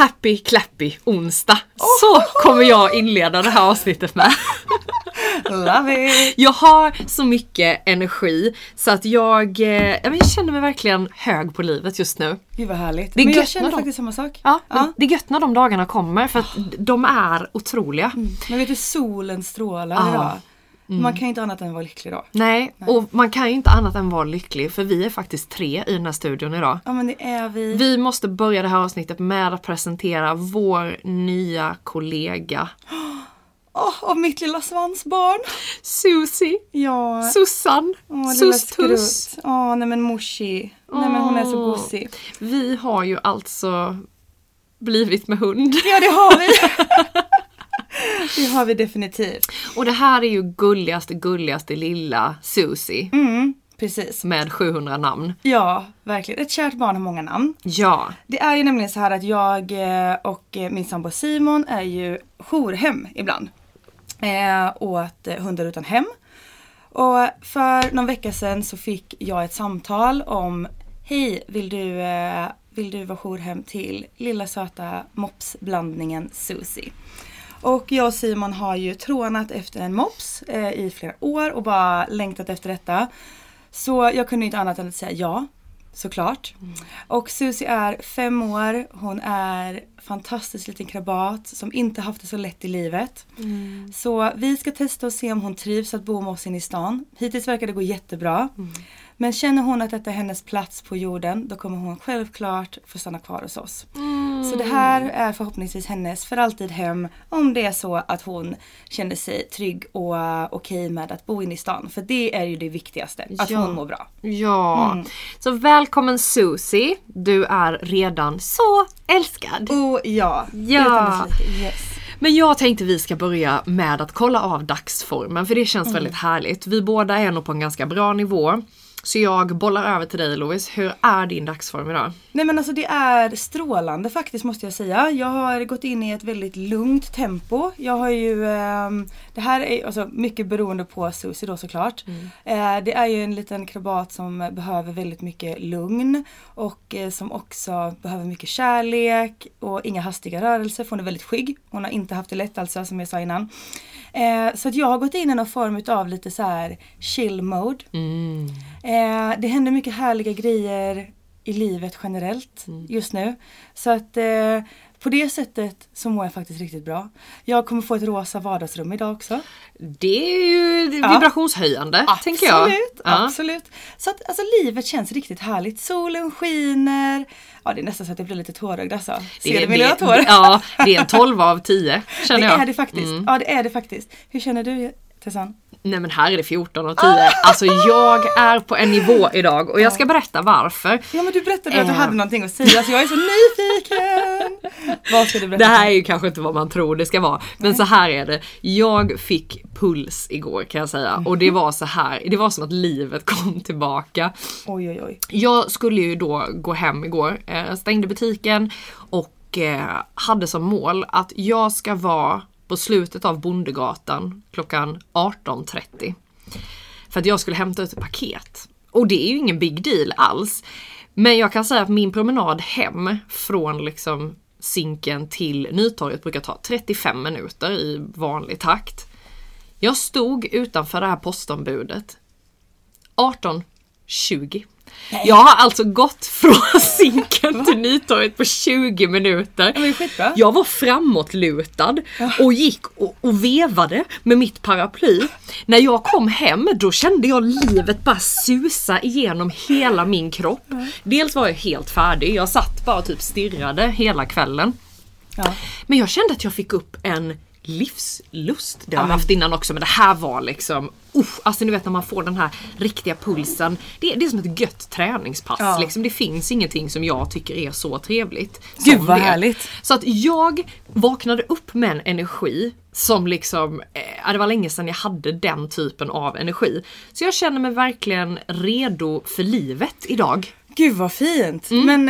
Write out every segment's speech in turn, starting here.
Happy clappy onsdag. Så kommer jag inleda det här avsnittet med. Love it! Jag har så mycket energi så att jag, eh, jag känner mig verkligen hög på livet just nu. Gud vad härligt. Det är Men jag känner de- faktiskt samma sak. Ja, Ja. Det är gött när de dagarna kommer för att de är otroliga. Men vet du, solen strålar Ja. idag. Man kan ju inte annat än vara lycklig då. Nej, och man kan ju inte annat än vara lycklig för vi är faktiskt tre i den här studion idag. Ja men det är vi. Vi måste börja det här avsnittet med att presentera vår nya kollega Åh, och mitt lilla svansbarn. Susie, Ja. Sussan, Sus-Tuss. skrutt. Åh, nej men morsi. Nej men hon är så gosig. Vi har ju alltså blivit med hund. Ja det har vi. det har vi definitivt. Och det här är ju gulligaste, gulligaste lilla Susie Mm, precis. med 700 namn. Ja, verkligen. Ett kärt barn har många namn. Ja, Det är ju nämligen så här att jag eh, och eh, min sambo Simon är ju jourhem ibland. Eh, åt eh, hundar utan hem. Och för någon vecka sedan så fick jag ett samtal om Hej, vill du, eh, vill du vara jourhem till lilla söta mopsblandningen Susie? Och jag och Simon har ju trånat efter en mops eh, i flera år och bara längtat efter detta. Så jag kunde inte annat än att säga ja, såklart. Och Susie är fem år, hon är fantastisk liten krabat som inte haft det så lätt i livet. Så vi ska testa och se om hon trivs att bo med oss inne i stan. Hittills verkar det gå jättebra. Men känner hon att detta är hennes plats på jorden då kommer hon självklart få stanna kvar hos oss. Så det här är förhoppningsvis hennes för alltid hem om det är så att hon känner sig trygg och eh, okej med att bo inne i stan. För det är ju det viktigaste, att Ja. hon mår bra. ja. Mm. Så välkommen Susie. Du är redan så älskad. Oh ja, Ja. Yes. Men jag tänkte vi ska börja med att kolla av dagsformen för det känns väldigt härligt. Vi båda är nog på en ganska bra nivå. Så jag bollar över till dig Louise. Hur är din dagsform idag? Nej men alltså det är strålande faktiskt måste jag säga. Jag har gått in i ett väldigt lugnt tempo. Jag har ju, eh, det här är alltså mycket beroende på Susie då såklart. Eh, det är ju en liten krabat som behöver väldigt mycket lugn och eh, som också behöver mycket kärlek och inga hastiga rörelser för hon är väldigt skygg. Hon har inte haft det lätt alltså som jag sa innan. Eh, så att jag har gått in i någon form av lite så här chill mode. Eh, det händer mycket härliga grejer i livet generellt just nu. Så att eh, på det sättet så mår jag faktiskt riktigt bra. Jag kommer få ett rosa vardagsrum idag också. Det är ju vibrationshöjande tänker jag. Absolut, Ja. absolut. Så att alltså, livet känns riktigt härligt. Solen skiner. Ja det är nästan så att jag blir lite tårögd alltså. Ser Det, du min lilla det, tår? ja, det är en 12 av 10 känner det jag. är det faktiskt. Ja det är det faktiskt. Hur känner du Tessan? Nej men här är det 14 av 10. Alltså jag är på en nivå idag och jag ska berätta varför. Ja men du berättade att du Eh. hade någonting att säga så jag är så nyfiken. Vad ska du berätta? Det här är ju kanske inte vad man tror det ska vara. Men så här är det. Jag fick puls igår kan jag säga. Och det var så här. Det var som att livet kom tillbaka. Oj oj oj. Jag skulle ju då gå hem igår. Eh, stängde butiken och eh, hade som mål att jag ska vara på slutet av Bondegatan klockan 18.30. För att jag skulle hämta ut ett paket. Och det är ju ingen big deal alls. Men jag kan säga att min promenad hem från liksom Zinken till Nytorget brukar ta 35 minuter i vanlig takt. Jag stod utanför det här postombudet 18.20. Jag har alltså gått från Zinken till Nytorget på 20 minuter. Jag var framåtlutad och gick och, och vevade med mitt paraply. När jag kom hem då kände jag livet bara susa igenom hela min kropp. Dels var jag helt färdig, jag satt bara och typ stirrade hela kvällen. Men jag kände att jag fick upp en livslust. Det har jag haft innan också men det här var liksom Uff, alltså ni vet när man får den här riktiga pulsen. Det, det är som ett gött träningspass. Ja. Liksom. Det finns ingenting som jag tycker är så trevligt. Gud, vad det. härligt. Så att jag vaknade upp med en energi som liksom, eh, det var länge sedan jag hade den typen av energi. Så jag känner mig verkligen redo för livet idag. Gud vad fint. Mm. Men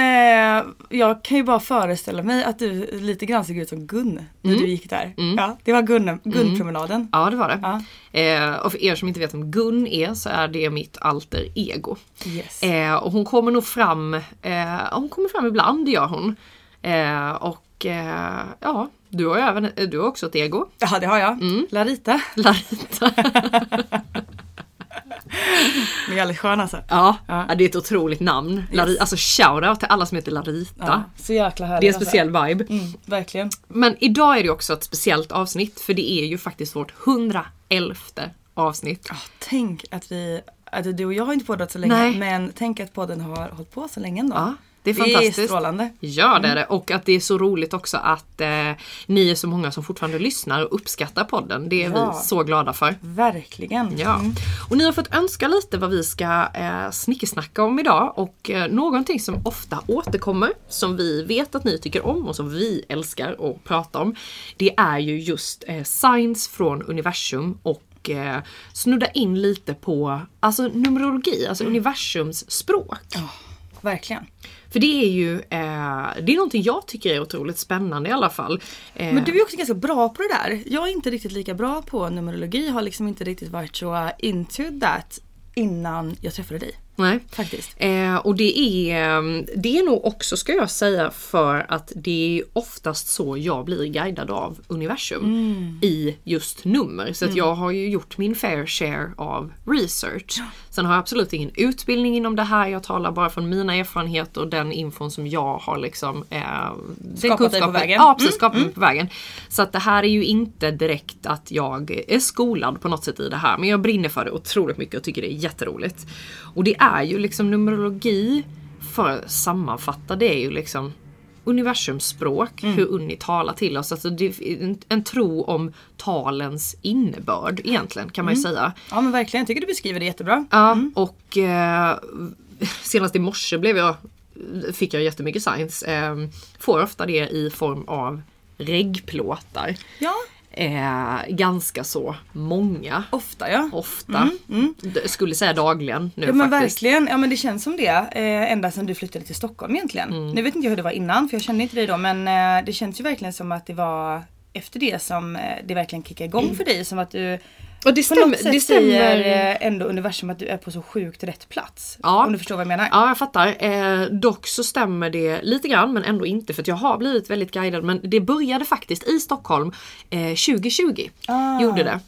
eh, jag kan ju bara föreställa mig att du lite grann såg ut som Gun när Mm. du gick där. Ja, det var Gun, Gun-promenaden. Ja det var det. Ja. Eh, och för er som inte vet vem Gun är så är det mitt alter ego. Yes. Eh, och hon kommer nog fram, eh, hon kommer fram ibland det gör hon. Eh, och eh, ja, du har ju även, du har också ett ego. Ja det har jag. Mm. Larita. Larita. Den är jävligt skön alltså. Ja, Ja. det är ett otroligt namn. Lari, alltså shoutout till alla som heter Larita. Ja, så jäkla härligt. Det är en alltså. speciell vibe. Mm, verkligen. Men idag är det också ett speciellt avsnitt för det är ju faktiskt vårt 111 avsnitt. Ja, tänk att vi, att du och jag har inte poddat så länge Nej. men tänk att podden har hållit på så länge ändå. Ja, det är Det är fantastiskt. strålande. Ja det är det och att det är så roligt också att eh, ni är så många som fortfarande lyssnar och uppskattar podden. Det är Ja. vi så glada för. Verkligen. Ja. Mm. Och ni har fått önska lite vad vi ska eh, snickesnacka om idag och eh, någonting som ofta återkommer som vi vet att ni tycker om och som vi älskar att prata om. Det är ju just eh, signs från universum och eh, snudda in lite på alltså numerologi, alltså universums språk. Verkligen. För det är ju eh, det är någonting jag tycker är otroligt spännande i alla fall. Eh, Men du är också ganska bra på det där. Jag är inte riktigt lika bra på numerologi. Har liksom inte riktigt varit så into that innan jag träffade dig nej. Faktiskt. Eh, och det är, eh, det är nog också ska jag säga för att det är oftast så jag blir guidad av universum i just nummer. Så att jag har ju gjort min fair share av research. Sen har jag absolut ingen utbildning inom det här. Jag talar bara från mina erfarenheter och den infon som jag har liksom eh, Skapat dig på vägen. Ja precis, skapat mig på vägen. Så att det här är ju inte direkt att jag är skolad på något sätt i det här. Men jag brinner för det otroligt mycket och tycker det är jätteroligt. Och det är ju liksom numerologi, för att sammanfatta det är ju liksom universums språk, hur Unni talar till oss. Alltså det är en, en tro om talens innebörd egentligen kan man ju säga. Ja men verkligen, jag tycker du beskriver det jättebra. Ja, och eh, senast i morse blev jag, fick jag jättemycket science. Eh, får ofta det i form av reggplåtar. Ja, eh, ganska så många. Ofta ja. Ofta. D- Skulle säga dagligen nu Ja men faktiskt. verkligen, ja men det känns som det. Eh, ända sedan du flyttade till Stockholm egentligen. Mm. Nu vet inte jag hur det var innan för jag kände inte dig då men eh, det känns ju verkligen som att det var efter det som eh, det verkligen kickade igång för dig. Som att du Och det stämmer. Det stämmer. ändå universum att du är på så sjukt rätt plats. Ja. Om du förstår vad jag menar. Ja, jag fattar. Eh, dock så stämmer det lite grann men ändå inte för jag har blivit väldigt guidad. Men det började faktiskt i Stockholm eh, 2020. Ah. Gjorde det.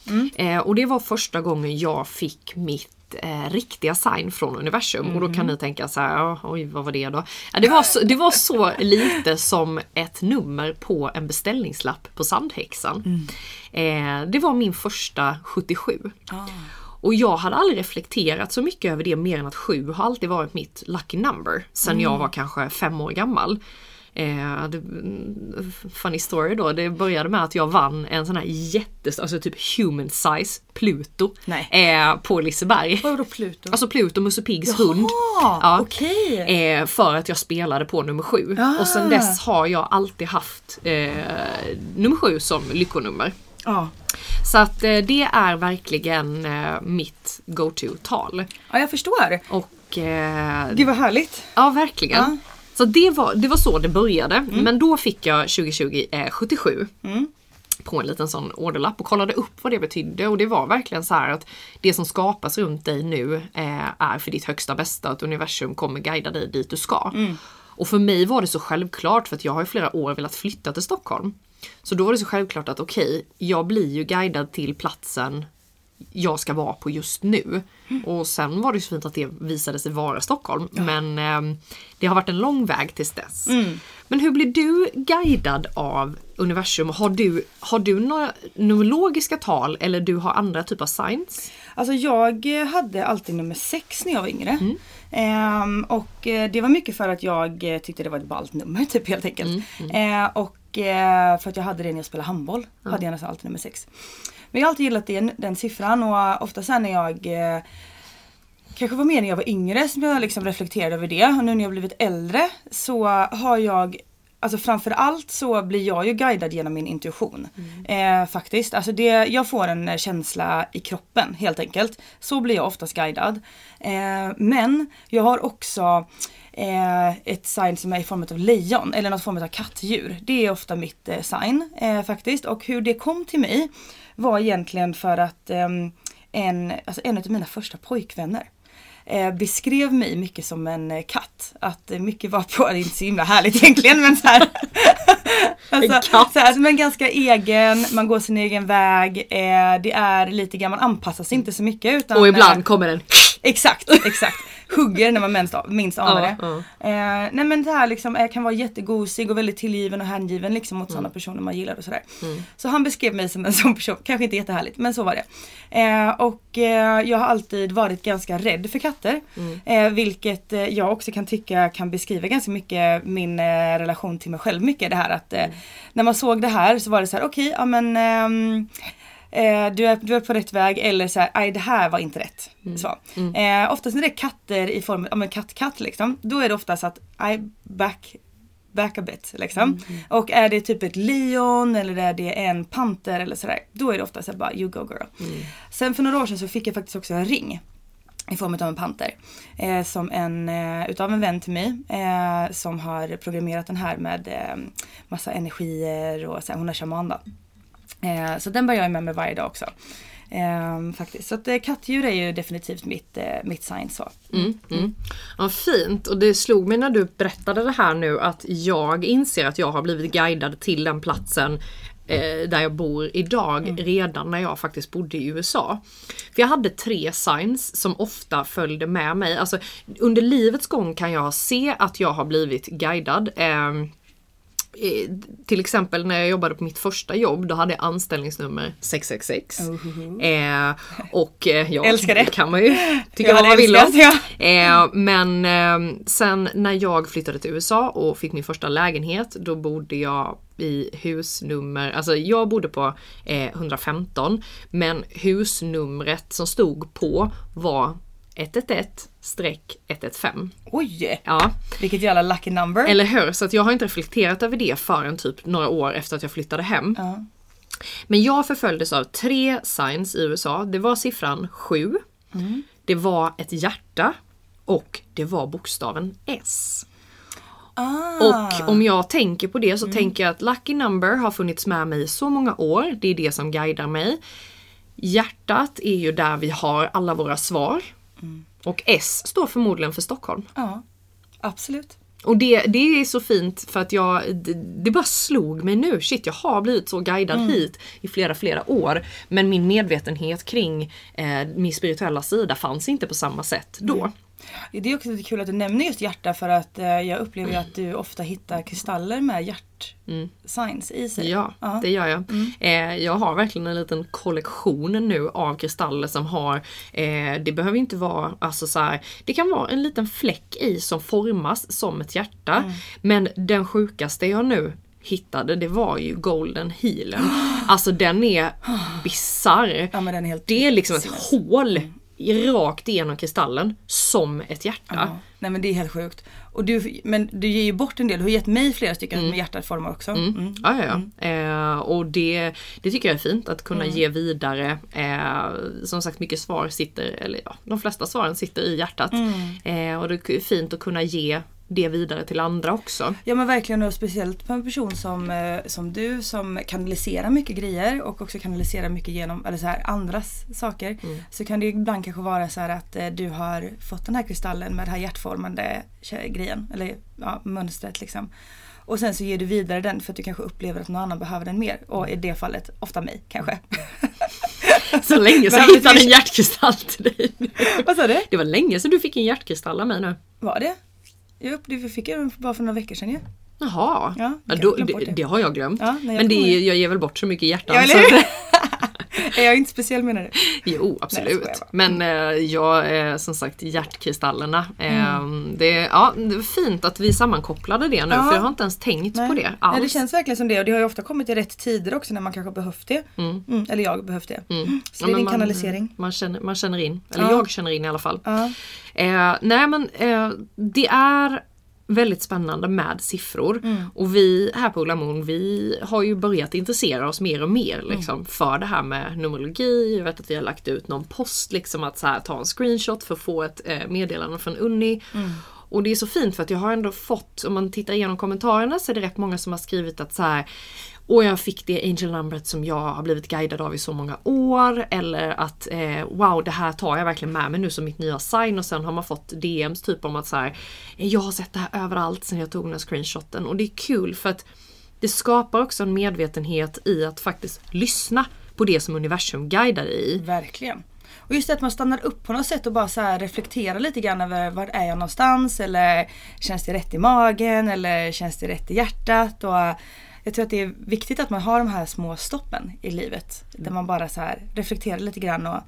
Eh, och det var första gången jag fick mitt eh, riktiga sign från universum. Och då kan ni tänka så här, "Ja, oj vad var det då? Ja, det, var så, det var så lite som ett nummer på en beställningslapp på Sandhäxan. Eh, det var min första 77. Och jag hade aldrig reflekterat så mycket över det mer än att 7 har alltid varit mitt lucky number sen jag var kanske fem år gammal. Eh, det, funny story då, det började med att jag vann en sån här jättestor, alltså typ human size Pluto eh, på Liseberg. Vad var då Pluto? Alltså Pluto, Musse Piggs hund. Ja, okej. Eh, för att jag spelade på nummer sju. Och sen dess har jag alltid haft eh, nummer sju som lyckonummer. Ja. Så att eh, det är verkligen eh, mitt go-to-tal. ja, jag förstår. Och eh, Gud vad härligt. ja, verkligen. Ja. Så det var, det var så det började. Men då fick jag 2020 eh, 77. På en liten sån orderlapp och kollade upp vad det betydde och det var verkligen så här att det som skapas runt dig nu eh, är för ditt högsta bästa att universum kommer guida dig dit du ska. Och för mig var det så självklart för att jag har i flera år velat flytta till Stockholm. Så då var det så självklart att okej, jag blir ju guidad till platsen jag ska vara på just nu. Och sen var det så fint att det visade sig vara Stockholm. Men ehm, det har varit en lång väg tills dess. Men hur blir du guidad av universum? Har du, har du några numerologiska tal eller du har andra typer av signs? Alltså jag eh, hade alltid nummer sex när jag var yngre. Ehm, och eh, det var mycket för att jag eh, tyckte det var ett ballt nummer typ helt enkelt. Eh, och eh, för att jag hade det när jag spelade handboll. Hade jag nästan alltid nummer sex. Men jag har alltid gillat den, den siffran och ofta sen när jag eh, Kanske var mer när jag var yngre som jag liksom reflekterade över det. Och nu när jag blivit äldre så har jag Alltså framförallt så blir jag ju guidad genom min intuition. Eh, faktiskt. Alltså det, jag får en eh, känsla i kroppen helt enkelt. Så blir jag oftast guidad. Eh, men jag har också eh, ett sign som är i form av lejon eller något form av kattdjur. Det är ofta mitt eh, sign eh, faktiskt. Och hur det kom till mig var egentligen för att ehm, en, alltså en av mina första pojkvänner eh, beskrev mig mycket som en eh, katt. Att mycket var på, det är inte så himla härligt egentligen men så här. alltså, En katt. Så här, men ganska egen, man går sin egen väg. Eh, det är lite grann, man anpassar sig inte så mycket. Utan, Och ibland kommer den Exakt, exakt. Hugger när man minst, minst anar det. Ja, Eh, nej men det här liksom, eh, kan vara jättegosig och väldigt tillgiven och hängiven liksom mot sådana personer man gillar och sådär. Så han beskrev mig som en sån person, kanske inte jättehärligt men så var det. Eh, och eh, jag har alltid varit ganska rädd för katter. Eh, vilket eh, jag också kan tycka kan beskriva ganska mycket min eh, relation till mig själv mycket. Det här att eh, när man såg det här så var det så här okej, ja men ehm, Eh, du, är, du är på rätt väg eller så nej det här var inte rätt. Så. Eh, oftast när det är katter i form av en katt-katt liksom, då är det oftast att I back back a bit liksom. Och är det typ ett leon eller är det en panter eller sådär, då är det oftast så bara you go girl. Sen för några år sedan så fick jag faktiskt också en ring i form av en panter. Eh, som en, eh, utav en vän till mig eh, som har programmerat den här med eh, massa energier och så här, hon är shaman då. Eh, så den bär jag med mig varje dag också. Eh, faktiskt. Så att, eh, kattdjur är ju definitivt mitt, eh, mitt sign så. Mm, mm. Ja, fint. Och det slog mig när du berättade det här nu att jag inser att jag har blivit guidad till den platsen eh, där jag bor idag redan när jag faktiskt bodde i USA. För jag hade tre signs som ofta följde med mig. Alltså under livets gång kan jag se att jag har blivit guidad. Eh, till exempel när jag jobbade på mitt första jobb, då hade jag anställningsnummer 666. Eh, och eh, ja, Älskar det. kan man ju tycka Jag vad man vill om. det, Eh, men eh, sen när jag flyttade till USA och fick min första lägenhet, då bodde jag i husnummer, alltså jag bodde på eh, 115 men husnumret som stod på var 111-115. Oj! Ja, Vilket jävla lucky number. eller hur? Så att jag har inte reflekterat över det förrän typ några år efter att jag flyttade hem. Ja. Men jag förföljdes av tre signs i USA. Det var siffran 7. Det var ett hjärta och det var bokstaven S. Och om jag tänker på det så tänker jag att Lucky Number har funnits med mig i så många år. Det är det som guidar mig. Hjärtat är ju där vi har alla våra svar. Och S står förmodligen för Stockholm. Ja, absolut. Och det, det är så fint för att jag, det, det bara slog mig nu. Shit, jag har blivit så guidad hit i flera, flera år. Men min medvetenhet kring eh, min spirituella sida fanns inte på samma sätt då. Det är också lite kul att du nämner just hjärta för att eh, jag upplever att du ofta hittar kristaller med hjärt-signs i sig. Ja, det gör jag. Eh, jag har verkligen en liten kollektion nu av kristaller som har, eh, det behöver inte vara, alltså så här, det kan vara en liten fläck i som formas som ett hjärta. Men den sjukaste jag nu hittade det var ju Golden Healen. Alltså den är bizarr. Ja, det är liksom ett hål i- rakt igenom kristallen som ett hjärta. Ja. Nej men det är helt sjukt. Och du, men du ger ju bort en del, du har gett mig flera stycken med hjärtaformar också. Mm. Ja, ja, ja. Eh, och det, det tycker jag är fint att kunna Mm. ge vidare. Eh, som sagt mycket svar sitter, eller ja, de flesta svaren sitter i hjärtat. Mm. Eh, och det är fint att kunna ge det vidare till andra också. Ja men verkligen och speciellt på en person som, eh, som du som kanaliserar mycket grejer och också kanaliserar mycket genom eller så här, andras saker. Så kan det ibland kanske vara så här att eh, du har fått den här kristallen med den här hjärtformande grejen eller ja, mönstret liksom. Och sen så ger du vidare den för att du kanske upplever att någon annan behöver den mer. Och i det fallet ofta mig kanske. Så länge sedan jag hittade en hjärtkristall till dig. Vad sa du? Det var länge sedan du fick en hjärtkristall av mig nu. Var det? Jo, det fick jag den bara för några veckor sedan ju. Jaha, Ja, jag då, det, det. har jag glömt. Ja, nej, jag Men det är, jag ger väl bort så mycket hjärtan. Ja, så Är jag inte speciell menar du? Jo Nej, absolut. bara. Men eh, jag, eh, som sagt hjärtkristallerna. Mm. det, ja, det var fint att vi sammankopplade det nu Ja. för jag har inte ens tänkt på det alls. Nej, det känns verkligen som det och det har ju ofta kommit i rätt tider också när man kanske behövt det. Mm, eller jag behövt det. Så Ja, det är men din man, kanalisering. Man känner, man känner in, eller Ja. jag känner in i alla fall. Ja. Eh, nej men eh, det är väldigt spännande med siffror. Mm. Och vi här på Ulla Moon, vi har ju börjat intressera oss mer och mer Mm. liksom, för det här med numerologi. Jag vet att vi har lagt ut någon post liksom att så här, ta en screenshot för att få ett eh, meddelande från Unni. Mm. Och det är så fint för att jag har ändå fått, om man tittar igenom kommentarerna så är det rätt många som har skrivit att så här och jag fick det Angel-numret som jag har blivit guidad av i så många år. Eller att eh, wow det här tar jag verkligen med mig nu som mitt nya sign. Och sen har man fått DMs typ om att så här, eh, jag har sett det här överallt sen jag tog den här screenshoten. Och det är kul för att det skapar också en medvetenhet i att faktiskt lyssna på det som universum guidar dig i. Verkligen. Och just det att man stannar upp på något sätt och bara så här reflekterar lite grann över var är jag någonstans eller känns det rätt i magen eller känns det rätt i hjärtat. Och jag tror att det är viktigt att man har de här små stoppen i livet. Där man bara så här reflekterar lite grann och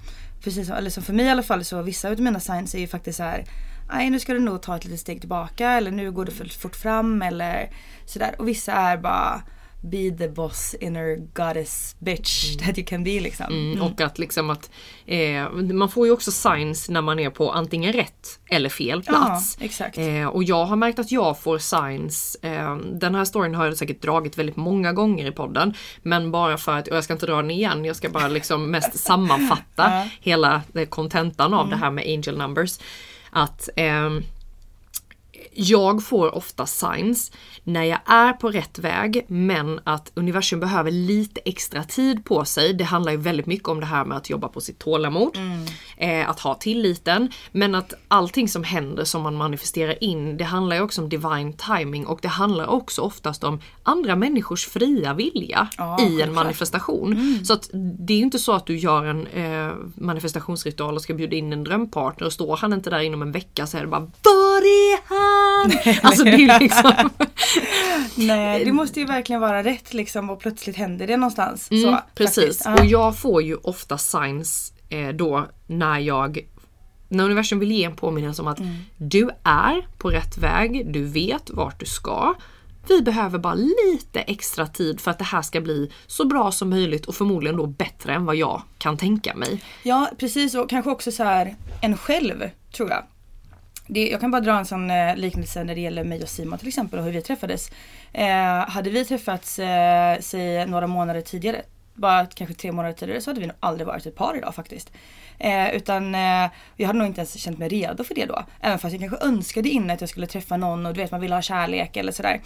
precis som, eller som för mig i alla fall så vissa av mina signs är ju faktiskt så här Nej nu ska du nog ta ett litet steg tillbaka eller nu går du för fort fram eller sådär. Och vissa är bara Be the boss inner goddess bitch that you can be liksom. Mm, Och att liksom att eh, man får ju också signs när man är på antingen rätt eller fel plats. Ja, exakt. Eh, och jag har märkt att jag får signs. Eh, den här storyn har jag säkert dragit väldigt många gånger i podden. Men bara för att, och jag ska inte dra den igen, jag ska bara liksom mest sammanfatta hela eh, kontentan av det här med angel numbers. Att ehm, jag får ofta signs när jag är på rätt väg men att universum behöver lite extra tid på sig. Det handlar ju väldigt mycket om det här med att jobba på sitt tålamod. Eh, att ha tilliten. Men att allting som händer som man manifesterar in det handlar ju också om divine timing och det handlar också oftast om andra människors fria vilja Ja, i en självklart. manifestation. Så att det är ju inte så att du gör en eh, manifestationsritual och ska bjuda in en drömpartner och står han inte där inom en vecka så är det bara Var är han? Alltså det är liksom Nej, det måste ju verkligen vara rätt liksom och plötsligt händer det någonstans. Mm, så, precis. Ja. Och jag får ju ofta signs eh, då när jag när universum vill ge en påminnelse om att Mm. du är på rätt väg, du vet vart du ska. Vi behöver bara lite extra tid för att det här ska bli så bra som möjligt och förmodligen då bättre än vad jag kan tänka mig. ja, precis och kanske också så här en själv tror jag. Det, jag kan bara dra en sån eh, liknelse när det gäller mig och Simon till exempel och hur vi träffades. Eh, hade vi träffats, eh, säg några månader tidigare bara kanske tre månader tidigare så hade vi nog aldrig varit ett par idag faktiskt. Eh, utan eh, jag hade nog inte ens känt mig redo för det då. Även fast jag kanske önskade innan att jag skulle träffa någon och du vet man vill ha kärlek eller sådär.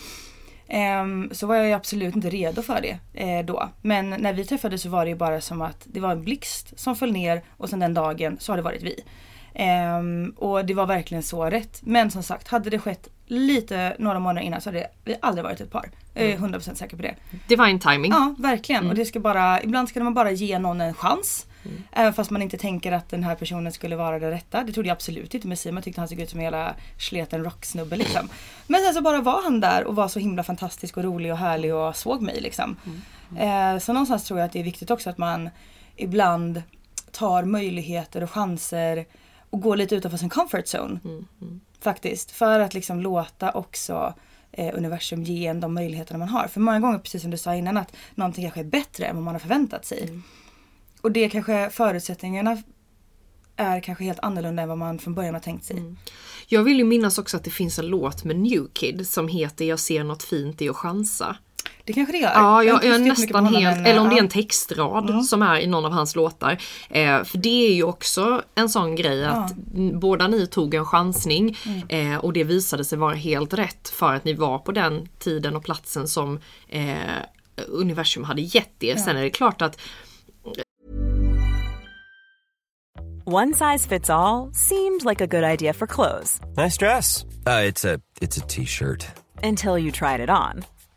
Um, så var jag absolut inte redo för det eh, då. Men när vi träffades så var det ju bara som att det var en blixt som föll ner och sen den dagen så har det varit vi. Um, och det var verkligen så rätt. Men som sagt, hade det skett lite några månader innan så hade vi aldrig varit ett par. Jag är 100% mm. säker på det. Divine timing. Ja, verkligen. Mm. Och det ska bara, ibland ska man bara ge någon en chans. Mm. Även fast man inte tänker att den här personen skulle vara den rätta. Det trodde jag absolut inte med Simon. Tyckte han såg ut som en hela sleten rocksnubbe liksom. Men sen så bara var han där och var så himla fantastisk och rolig och härlig och såg mig liksom. Mm. Eh, så någonstans tror jag att det är viktigt också att man ibland tar möjligheter och chanser och går lite utanför sin comfort zone. Mm, mm. Faktiskt. För att liksom låta också eh, universum ge en de möjligheterna man har. För många gånger, precis som du sa innan, att någonting kanske är bättre än vad man har förväntat sig. Mm. Och det kanske förutsättningarna är kanske helt annorlunda än vad man från början har tänkt sig. Mm. Jag vill ju minnas också att det finns en låt med New Kid som heter Jag ser något fint i att chansa. Det kanske det gör. Ja, jag, jag är nästan helt, eller om det är en textrad mm. som är i någon av hans låtar. Eh, för det är ju också en sån grej att ja. båda ni tog en chansning mm. eh, och det visade sig vara helt rätt för att ni var på den tiden och platsen som eh, universum hade gett er. Sen är det klart att One size fits all seemed like a good idea for clothes. Nice dress. Uh, it's a t-shirt. Until you tried it on.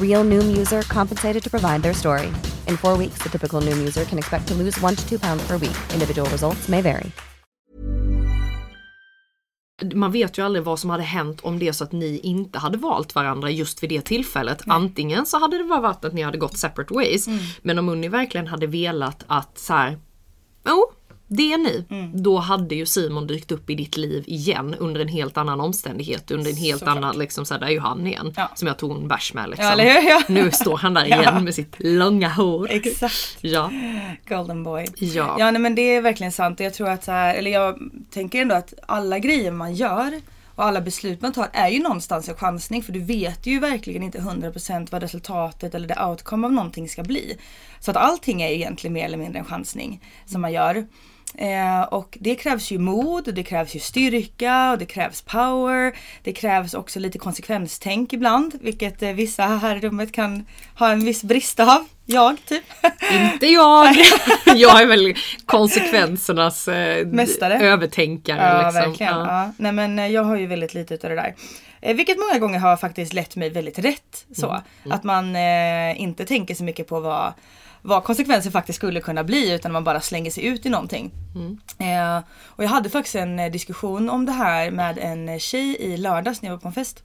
Real Noom user compensated to provide their story. In four weeks, the typical Noom user can expect to lose one to two pounds per week. Individual results may vary. Man vet ju aldrig vad som hade hänt om det är så att ni inte hade valt varandra just vid det tillfället. Nej. Antingen så hade det bara varit att ni hade gått separate ways. Mm. Men om Unni verkligen hade velat att så här, oh, det ni. Mm. Då hade ju Simon dykt upp i ditt liv igen under en helt annan omständighet. Under en helt Såklart. annan, liksom så här, där är ju han igen. Som jag tog en bärs med liksom. Ja? Ja. Nu står han där igen Ja. med sitt långa hår. Exakt. Ja. Golden boy. Ja. Ja nej, men det är verkligen sant jag tror att så här, eller jag tänker ändå att alla grejer man gör och alla beslut man tar är ju någonstans en chansning för du vet ju verkligen inte 100% vad resultatet eller det outcome av någonting ska bli. Så att allting är ju egentligen mer eller mindre en chansning som man gör. Eh, och det krävs ju mod, och det krävs ju styrka och det krävs power. Det krävs också lite konsekvenstänk ibland, vilket eh, vissa här i rummet kan ha en viss brist av. Jag typ. Inte jag! jag är väl konsekvensernas eh, Mästare. övertänkare. Ja, liksom. verkligen. Ja. Ja. Nej, men eh, jag har ju väldigt lite utav det där. Eh, vilket många gånger har faktiskt lett mig väldigt rätt. Så. Mm. Att man eh, inte tänker så mycket på vad, vad konsekvenser faktiskt skulle kunna bli utan man bara slänger sig ut i någonting. Mm. Eh, och jag hade faktiskt en eh, diskussion om det här med en tjej i lördags när jag var på en fest.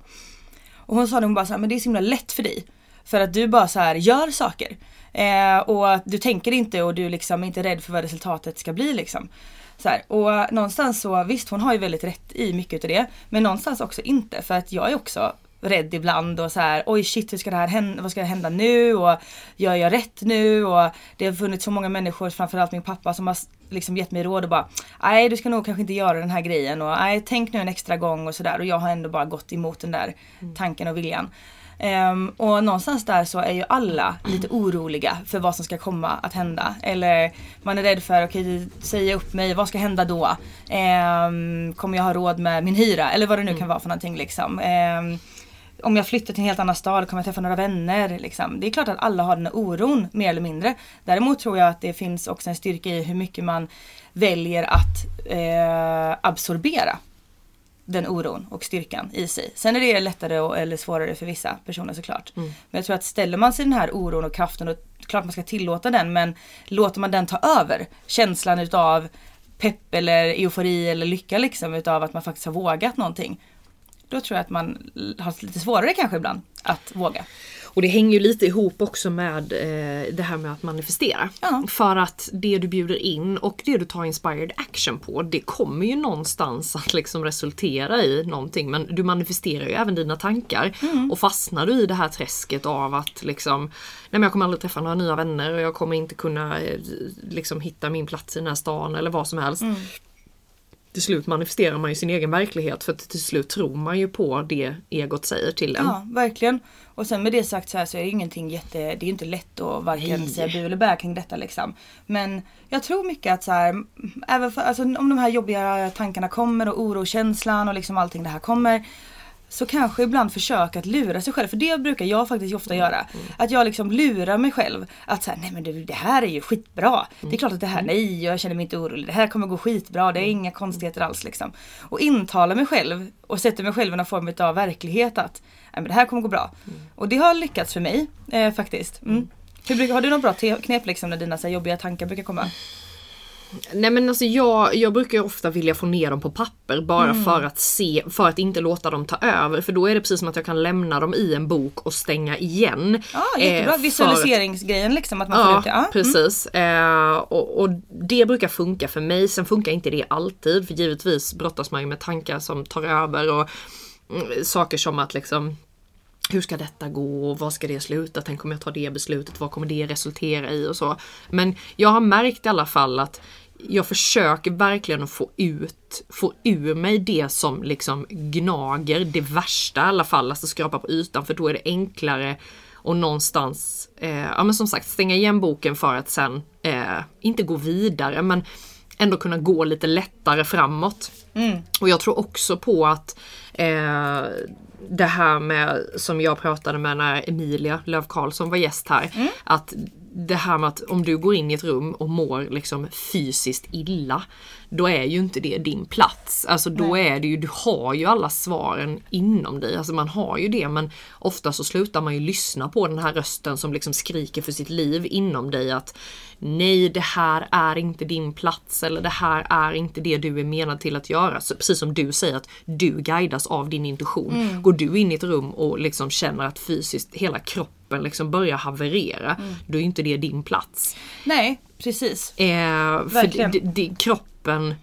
Och hon sa det, hon bara så här, men det är så himla lätt för dig. För att du bara så här gör saker. Eh, och du tänker inte och du liksom är inte rädd för vad resultatet ska bli liksom. Så här, och någonstans så, visst hon har ju väldigt rätt i mycket av det. Men någonstans också inte för att jag är också rädd ibland och så här oj shit hur ska det här hända, vad ska hända nu och gör jag rätt nu och det har funnits så många människor, framförallt min pappa som har liksom gett mig råd och bara nej du ska nog kanske inte göra den här grejen och nej tänk nu en extra gång och sådär och jag har ändå bara gått emot den där tanken och viljan. Ehm, och någonstans där så är ju alla lite oroliga för vad som ska komma att hända. Eller man är rädd för, okej okay, säger jag upp mig, vad ska hända då? Ehm, kommer jag ha råd med min hyra? Eller vad det nu kan vara för någonting liksom. Ehm, om jag flyttar till en helt annan stad, kommer jag träffa några vänner? Liksom. Det är klart att alla har den här oron, mer eller mindre. Däremot tror jag att det finns också en styrka i hur mycket man väljer att eh, absorbera den oron och styrkan i sig. Sen är det lättare och, eller svårare för vissa personer såklart. Mm. Men jag tror att ställer man sig den här oron och kraften, och klart man ska tillåta den men låter man den ta över känslan utav pepp eller eufori eller lycka liksom utav att man faktiskt har vågat någonting. Då tror jag att man har lite svårare kanske ibland att våga. Och det hänger ju lite ihop också med eh, det här med att manifestera. För att det du bjuder in och det du tar inspired action på det kommer ju någonstans att liksom resultera i någonting. Men du manifesterar ju även dina tankar. Mm. Och fastnar du i det här träsket av att liksom Nej men jag kommer aldrig träffa några nya vänner och jag kommer inte kunna eh, liksom hitta min plats i den här stan eller vad som helst. Mm. Till slut manifesterar man ju sin egen verklighet för att till slut tror man ju på det egot säger till en. Ja, verkligen. Och sen med det sagt så här så är det ingenting jätte, det är inte lätt att varken Nej. säga bu eller bä kring detta liksom. Men jag tror mycket att så här, även för, alltså, om de här jobbiga tankarna kommer och orokänslan och liksom allting det här kommer. Så kanske ibland försöka att lura sig själv, för det brukar jag faktiskt ofta göra. Att jag liksom lurar mig själv. Att säga nej men du, det här är ju skitbra. Det är klart att det här, nej jag känner mig inte orolig. Det här kommer gå skitbra, det är inga konstigheter alls liksom. Och intala mig själv och sätter mig själv i någon form av verklighet att nej, men det här kommer gå bra. Och det har lyckats för mig eh, faktiskt. Mm. Hur har du något bra knep liksom när dina så här, jobbiga tankar brukar komma? Nej men alltså jag, jag brukar ju ofta vilja få ner dem på papper bara Mm. för att se, för att inte låta dem ta över. För då är det precis som att jag kan lämna dem i en bok och stänga igen. Ja, jättebra. Eh, Visualiseringsgrejen liksom. Att man får Ja, ut det. Ja, mm. precis. Eh, och, och det brukar funka för mig. Sen funkar inte det alltid. För givetvis brottas man ju med tankar som tar över och mm, saker som att liksom hur ska detta gå vad ska det sluta? Tänk om jag tar det beslutet, vad kommer det resultera i och så. Men jag har märkt i alla fall att jag försöker verkligen att få ut, få ur mig det som liksom gnager, det värsta i alla fall, alltså skrapa på ytan för då är det enklare och någonstans, eh, ja men som sagt stänga igen boken för att sen, eh, inte gå vidare men ändå kunna gå lite lättare framåt. Mm. Och jag tror också på att eh, det här med som jag pratade med när Emilia Löv Karlsson var gäst här. Mm. Att det här med att om du går in i ett rum och mår liksom fysiskt illa. Då är ju inte det din plats. Alltså då Nej. är det ju, du har ju alla svaren inom dig. Alltså man har ju det men ofta så slutar man ju lyssna på den här rösten som liksom skriker för sitt liv inom dig att nej det här är inte din plats eller det här är inte det du är menad till att göra. Så precis som du säger att du guidas av din intuition. Mm. Går du in i ett rum och liksom känner att fysiskt hela kroppen liksom börjar haverera, Mm. då är inte det din plats. Nej, Precis. Eh, för Verkligen. kroppen,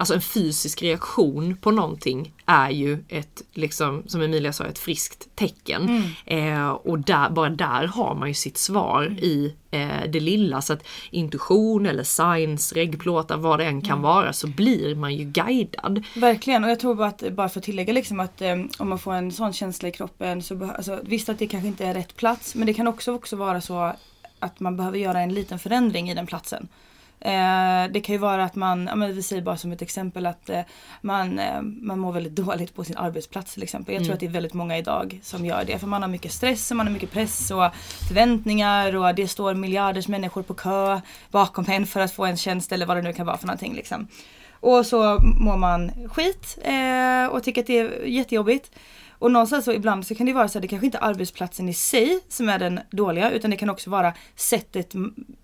alltså en fysisk reaktion på någonting är ju ett, liksom, som Emilia sa, ett friskt tecken. Mm. Eh, och där, bara där har man ju sitt svar i eh, det lilla. Så att intuition eller signs, reggplåtar, vad det än Mm. kan vara, så blir man ju guidad. Verkligen och jag tror bara att, bara för att tillägga liksom att eh, om man får en sån känsla i kroppen så alltså, visst att det kanske inte är rätt plats men det kan också, också vara så att man behöver göra en liten förändring i den platsen. Eh, det kan ju vara att man, ja, men vi säger bara som ett exempel att eh, man, eh, man mår väldigt dåligt på sin arbetsplats till exempel. Jag tror Mm. att det är väldigt många idag som gör det. För man har mycket stress och man har mycket press och förväntningar och det står miljarders människor på kö bakom en för att få en tjänst eller vad det nu kan vara för någonting. Liksom. Och så mår man skit eh, och tycker att det är jättejobbigt. Och någonstans så ibland så kan det vara så att det kanske inte är arbetsplatsen i sig som är den dåliga utan det kan också vara sättet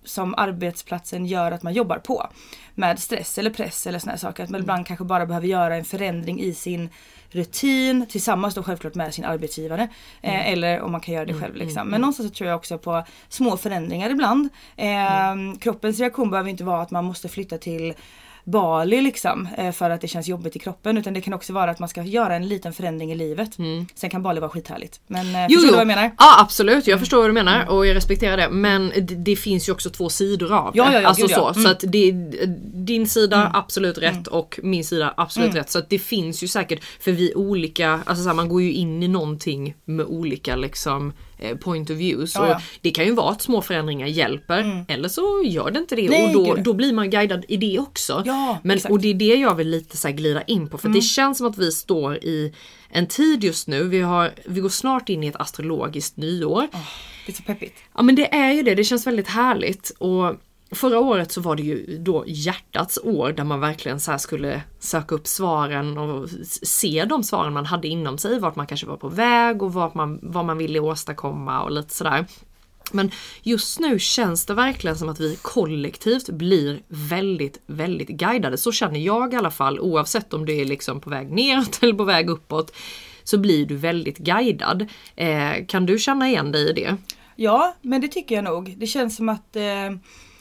som arbetsplatsen gör att man jobbar på. Med stress eller press eller här saker. Att man ibland kanske bara behöver göra en förändring i sin rutin tillsammans då självklart med sin arbetsgivare. Eh, eller om man kan göra det själv liksom. Men någonstans så tror jag också på små förändringar ibland. Eh, Kroppens reaktion behöver inte vara att man måste flytta till Bali liksom eh, för att det känns jobbigt i kroppen utan det kan också vara att man ska göra en liten förändring i livet. Sen kan Bali vara skithärligt. Men eh, förstår du vad jag menar? Ja absolut, jag förstår vad du menar och jag respekterar det. Men det, det finns ju också två sidor av det. Ja, ja, ja, alltså gud, så, Mm. så att det, din sida absolut rätt och min sida absolut Mm. rätt. Så att det finns ju säkert, för vi olika, alltså så här, man går ju in i någonting med olika liksom point of views. Ja, ja. Det kan ju vara att små förändringar hjälper eller så gör det inte det Nej, och då, då blir man guidad i det också. Ja, Men, exakt. och det är det jag vill lite så glida in på för Mm. det känns som att vi står i en tid just nu, vi, har, vi går snart in i ett astrologiskt nyår. Det är så peppigt. Ja men det är ju det, det känns väldigt härligt. Och Förra året så var det ju då hjärtats år där man verkligen så här skulle söka upp svaren och se de svaren man hade inom sig, vart man kanske var på väg och vart man, vad man ville åstadkomma och lite sådär. Men just nu känns det verkligen som att vi kollektivt blir väldigt, väldigt guidade. Så känner jag i alla fall oavsett om det är liksom på väg neråt eller på väg uppåt. Så blir du väldigt guidad. Eh, kan du känna igen dig i det? Ja, men det tycker jag nog. Det känns som att, eh,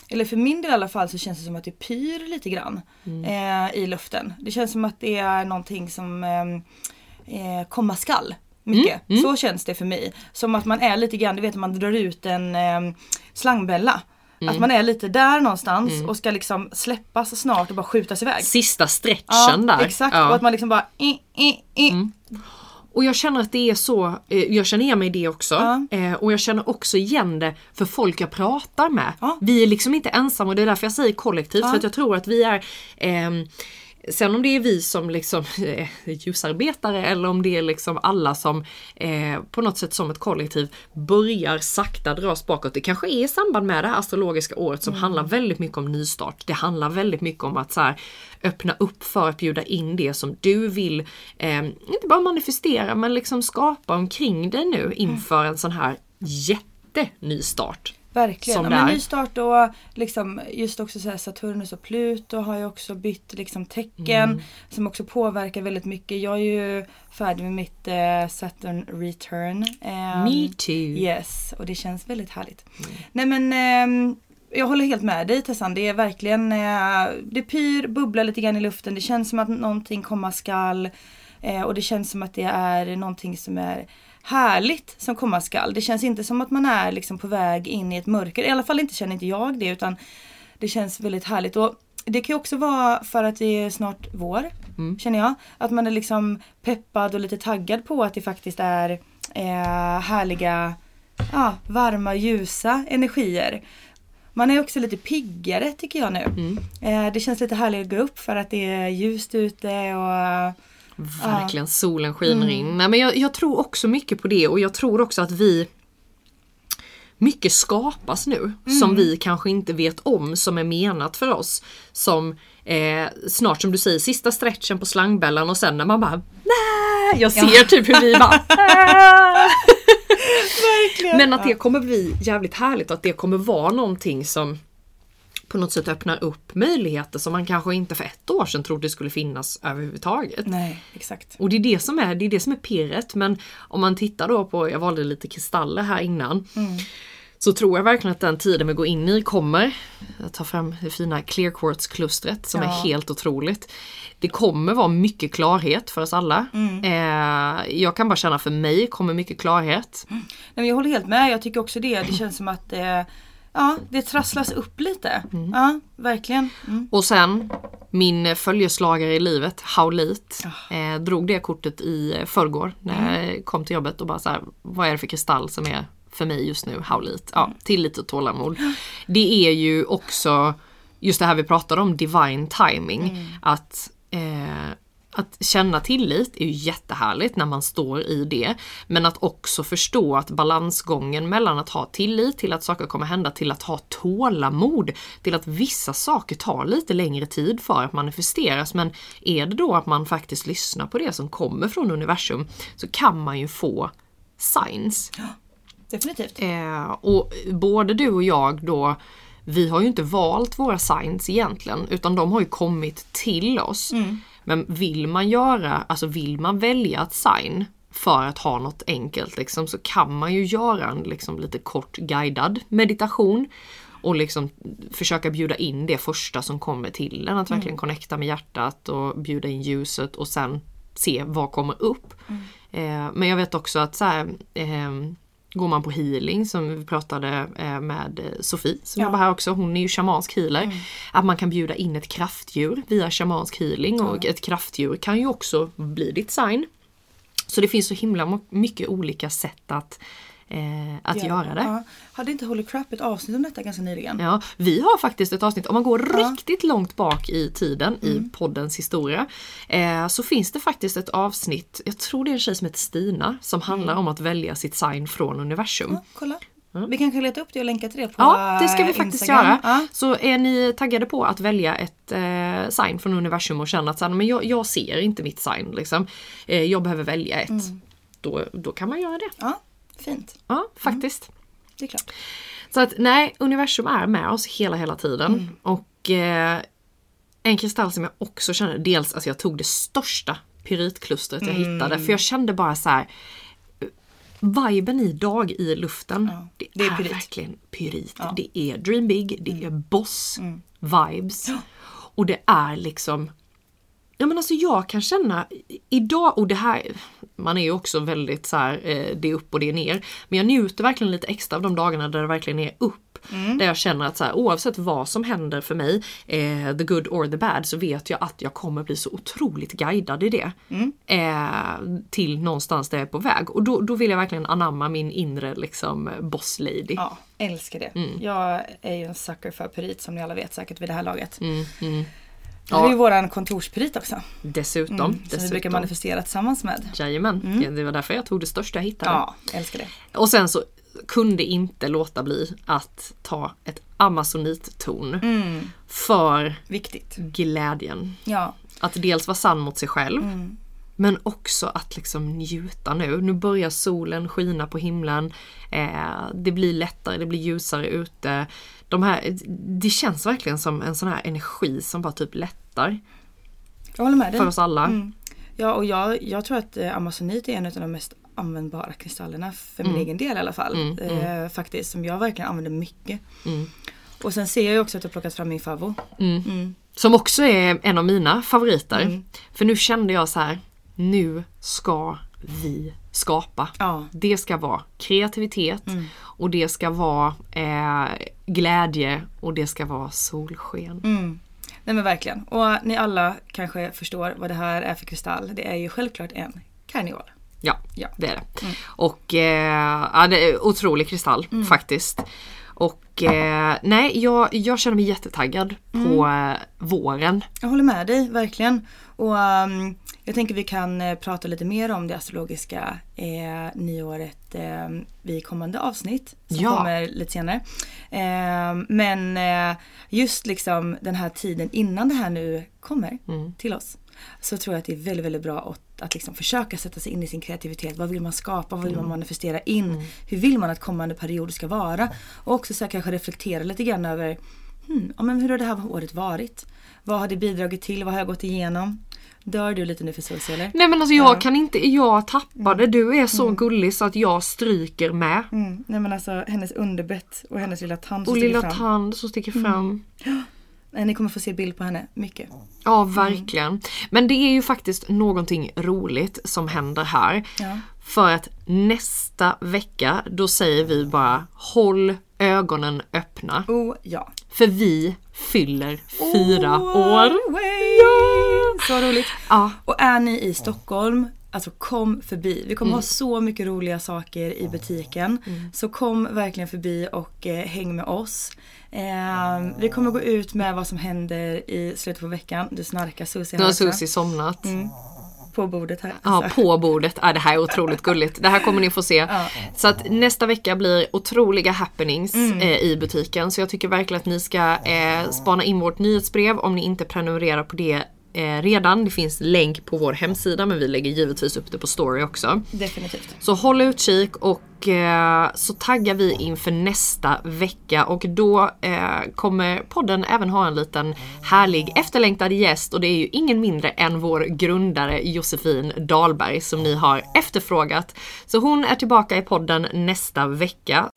eller för min del i alla fall så känns det som att det pyr lite grann eh, i luften. Det känns som att det är någonting som eh, eh, komma skall. Mycket. Så känns det för mig. Som att man är lite grann, du vet man drar ut en eh, slangbella. Att man är lite där någonstans och ska liksom släppas snart och bara skjutas iväg. Sista stretchen Ja, där. exakt. Ja. Och att man liksom bara i, i, i. Och jag känner att det är så, eh, jag känner igen mig i det också. Ja. Eh, och jag känner också igen det för folk jag pratar med. Ja. Vi är liksom inte ensamma och det är därför jag säger kollektivt. Ja. För att jag tror att vi är ehm, Sen om det är vi som liksom eh, ljusarbetare eller om det är liksom alla som eh, på något sätt som ett kollektiv börjar sakta dras bakåt. Det kanske är i samband med det här astrologiska året som handlar väldigt mycket om nystart. Det handlar väldigt mycket om att så här, öppna upp för att bjuda in det som du vill, eh, inte bara manifestera men liksom skapa omkring dig nu inför en sån här jättenystart. Verkligen. Som Ja, men nystart och liksom just också så Saturnus och Pluto har ju också bytt liksom tecken Mm. som också påverkar väldigt mycket. Jag är ju färdig med mitt eh, Saturn return. Ehm, Me too. Yes, och det känns väldigt härligt. Nej men ehm, jag håller helt med dig Tessan. Det är verkligen, eh, det pyr, bubblar lite grann i luften. Det känns som att någonting komma skall. Eh, och det känns som att det är någonting som är härligt som komma skall. Det känns inte som att man är liksom på väg in i ett mörker. I alla fall inte känner inte jag det utan det känns väldigt härligt. Och det kan ju också vara för att det är snart vår. Känner jag. Att man är liksom peppad och lite taggad på att det faktiskt är eh, härliga, ja, varma, ljusa energier. Man är också lite piggare tycker jag nu. Eh, det känns lite härligt att gå upp för att det är ljust ute och Verkligen, solen skiner in. Nej, men jag, jag tror också mycket på det och jag tror också att vi mycket skapas nu som vi kanske inte vet om som är menat för oss. Som eh, snart som du säger sista stretchen på slangbällan och sen när man bara Nej! Jag ser typ hur vi bara! Men att det kommer bli jävligt härligt och att det kommer vara någonting som på något sätt öppnar upp möjligheter som man kanske inte för ett år sedan trodde skulle finnas överhuvudtaget. Nej, exakt. Och det är det som är, det är det som är pirret. Men om man tittar då på, jag valde lite kristaller här innan. Så tror jag verkligen att den tiden vi går in i kommer. ta fram det fina clear quartz-klustret som Ja. är helt otroligt. Det kommer vara mycket klarhet för oss alla. Mm. Eh, jag kan bara känna för mig kommer mycket klarhet. Nej, men jag håller helt med, jag tycker också det. Det känns som att eh, ja, det trasslas upp lite. Ja, verkligen. Mm. Och sen min följeslagare i livet, Haulit, eh, drog det kortet i förrgår när jag kom till jobbet och bara så här, vad är det för kristall som är för mig just nu, Haulit? Ja, tillit och tålamod. Det är ju också just det här vi pratade om, divine timing. Att eh, att känna tillit är ju jättehärligt när man står i det. Men att också förstå att balansgången mellan att ha tillit till att saker kommer hända till att ha tålamod. Till att vissa saker tar lite längre tid för att manifesteras. Men är det då att man faktiskt lyssnar på det som kommer från universum så kan man ju få signs. Definitivt. Eh, och både du och jag då, vi har ju inte valt våra signs egentligen utan de har ju kommit till oss. Men vill man göra, alltså vill man välja ett sign för att ha något enkelt liksom, så kan man ju göra en liksom, lite kort guidad meditation och liksom försöka bjuda in det första som kommer till en. Att verkligen connecta med hjärtat och bjuda in ljuset och sen se vad kommer upp. Eh, men jag vet också att så här, ehm, Går man på healing som vi pratade eh, med eh, Sofie som Ja. jobbar här också, hon är ju shamansk healer. Att man kan bjuda in ett kraftdjur via shamansk healing och ett kraftdjur kan ju också bli ditt sign. Så det finns så himla mycket olika sätt att, eh, att göra det. Ja. Hade inte Holy Crap ett avsnitt om detta ganska nyligen? Ja, vi har faktiskt ett avsnitt, om man går riktigt långt bak i tiden i poddens historia, eh, så finns det faktiskt ett avsnitt, jag tror det är en tjej som heter Stina, som handlar om att välja sitt sign från universum. Ja, kolla. Vi kan kanske leta upp det och länka till det på Ja, det ska vi faktiskt Instagram. göra. Ja. Så är ni taggade på att välja ett eh, sign från universum och känna att så här, men jag, jag ser inte mitt sign, liksom. eh, jag behöver välja ett. Då, då kan man göra det. ja, fint. Ja, faktiskt. Det är klart. Så att nej, universum är med oss hela, hela tiden. Och eh, en kristall som jag också känner, dels alltså jag tog det största pyritklustret jag hittade. För jag kände bara så här. Viben idag i luften, det, det är är, pyrit. verkligen pyrit. Det är dream big, det är boss vibes. Och det är liksom Ja men alltså jag kan känna idag, och det här, man är ju också väldigt så här, eh, det är upp och det är ner. Men jag njuter verkligen lite extra av de dagarna där det verkligen är upp. Där jag känner att så här, oavsett vad som händer för mig, eh, the good or the bad, så vet jag att jag kommer bli så otroligt guidad i det. Eh, till någonstans där jag är på väg. Och då, då vill jag verkligen anamma min inre liksom boss lady. Ja, älskar det. Mm. Jag är ju en sucker för pyrit som ni alla vet säkert vid det här laget. Mm, mm. Det är ju våran kontorspyrit också. Dessutom. Mm, som vi dessutom. brukar manifestera tillsammans med. Jajamän, det, det var därför jag tog det största jag hittade. Ja, älskar det. Och sen så kunde inte låta bli att ta ett amazonitton för Viktigt. glädjen. Ja, Att dels vara sann mot sig själv men också att liksom njuta nu. Nu börjar solen skina på himlen. Eh, det blir lättare, det blir ljusare ute. De här, det känns verkligen som en sån här energi som bara typ lättar jag håller med dig. för oss alla. Mm. Ja, och jag, jag tror att eh, amazonit är en av de mest användbara kristallerna för min egen del i alla fall. eh, faktiskt, som jag verkligen använder mycket. Och sen ser jag ju också att jag har plockat fram min favvo. Som också är en av mina favoriter. För nu kände jag så här, nu ska vi skapa. Ja. Det ska vara kreativitet och det ska vara eh, glädje och det ska vara solsken. Nej men verkligen. Och ni alla kanske förstår vad det här är för kristall. Det är ju självklart en karneol. Ja, Ja. det är det. Och eh, ja, det är otrolig kristall faktiskt. Och eh, nej, jag, jag känner mig jättetaggad på eh, våren. Jag håller med dig, verkligen. Och ehm, jag tänker vi kan eh, prata lite mer om det astrologiska eh, nyåret eh, vid kommande avsnitt. Som Ja. kommer lite senare. Eh, men eh, just liksom den här tiden innan det här nu kommer till oss. Så tror jag att det är väldigt, väldigt bra att, att liksom försöka sätta sig in i sin kreativitet. Vad vill man skapa? Vad vill man manifestera in? Hur vill man att kommande period ska vara? Och också så här, kanske reflektera lite grann över hmm, ja, men hur har det här året varit? Vad har det bidragit till? Vad har jag gått igenom? Dör du lite nu för Susie eller? Nej men alltså jag Ja. kan inte, jag tappade. Du är så gullig så att jag stryker med. Mm. Nej men alltså hennes underbett och hennes lilla tand som Och sticker lilla fram. tand som sticker fram. Nej, Ni kommer få se bild på henne mycket. Ja, verkligen. Men det är ju faktiskt någonting roligt som händer här. Ja. För att nästa vecka, då säger vi bara håll ögonen öppna. Oh ja. För vi fyller fyra år. Så roligt. Ja. Och är ni i Stockholm, alltså kom förbi. Vi kommer ha så mycket roliga saker i butiken. Så kom verkligen förbi och eh, häng med oss. Eh, vi kommer gå ut med vad som händer i slutet på veckan. Du snarkar Susie Nu har. Susie somnat. På bordet här. Ja, på bordet. Ja, det här är otroligt gulligt. Det här kommer ni få se. Så att nästa vecka blir otroliga happenings eh, i butiken. Så jag tycker verkligen att ni ska eh, spana in vårt nyhetsbrev om ni inte prenumererar på det eh, redan. Det finns länk på vår hemsida men vi lägger givetvis upp det på story också. Definitivt. Så håll utkik och eh, så taggar vi inför nästa vecka och då eh, kommer podden även ha en liten härlig efterlängtad gäst och det är ju ingen mindre än vår grundare Josefin Dahlberg som ni har efterfrågat. Så hon är tillbaka i podden nästa vecka.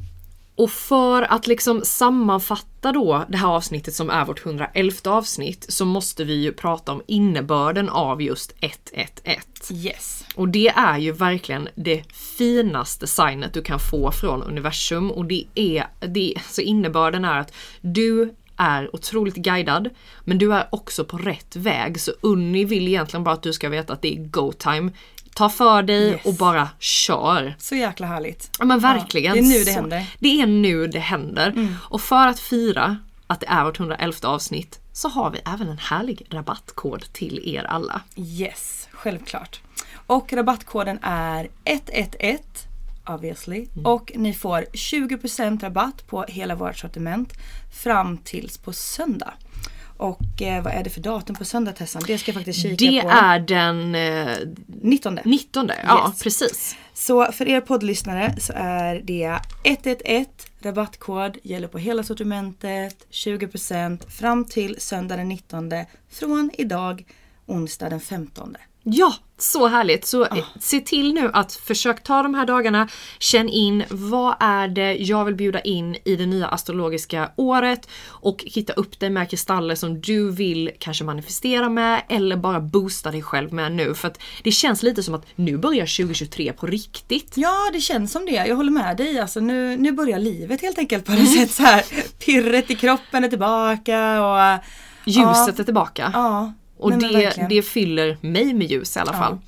Och för att liksom sammanfatta då det här avsnittet som är vårt 111 avsnitt så måste vi ju prata om innebörden av just 111. Yes. Och det är ju verkligen det finaste signet du kan få från universum och det är, det, så innebörden är att du är otroligt guidad men du är också på rätt väg så Unni vill egentligen bara att du ska veta att det är go time. Ta för dig Yes. och bara kör. Så jäkla härligt. Ja men verkligen. det är nu det Så- händer. Mm. Det är nu det händer. Och för att fira att det är vårt 111 avsnitt så har vi även en härlig rabattkod till er alla. Yes, självklart. Och rabattkoden är 111 obviously. Mm. Och ni får 20% rabatt på hela vårt sortiment fram tills på söndag. Och eh, vad är det för datum på söndag Tessan? Det ska jag faktiskt kika Det på. är den eh, 19. 19. Ja Yes. precis. Så för er poddlyssnare så är det 111 rabattkod, gäller på hela sortimentet, 20% fram till söndag den 19 från idag onsdag den 15. Ja, så härligt. Så eh, se till nu att försök ta de här dagarna, känn in vad är det jag vill bjuda in i det nya astrologiska året och hitta upp dig med kristaller som du vill kanske manifestera med eller bara boosta dig själv med nu. För att det känns lite som att nu börjar 2023 på riktigt. Ja, det känns som det. Jag håller med dig. Alltså, nu, nu börjar livet helt enkelt på något sätt så här. Pirret i kroppen är tillbaka och... Ljuset är tillbaka. Ja. Och nej, det, det fyller mig med ljus i alla fall.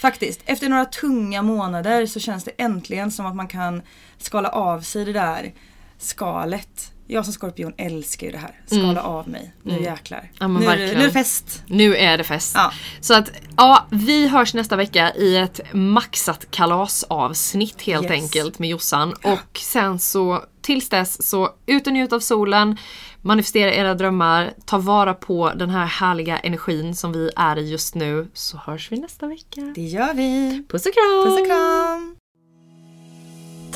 Faktiskt, efter några tunga månader så känns det äntligen som att man kan skala av sig det där skalet. Jag som skorpion älskar ju det här. Skala av mig. Nu jäklar. Mm. Ja, men nu, är det, verkligen. nu är det fest. Nu är det fest. Ja. Så att ja, vi hörs nästa vecka i ett maxat kalasavsnitt helt Yes. enkelt med Jossan. Och sen så tills dess så ut och njut av solen, manifestera era drömmar, ta vara på den här härliga energin som vi är i just nu. Så hörs vi nästa vecka. Det gör vi. Puss och kram! Puss och kram.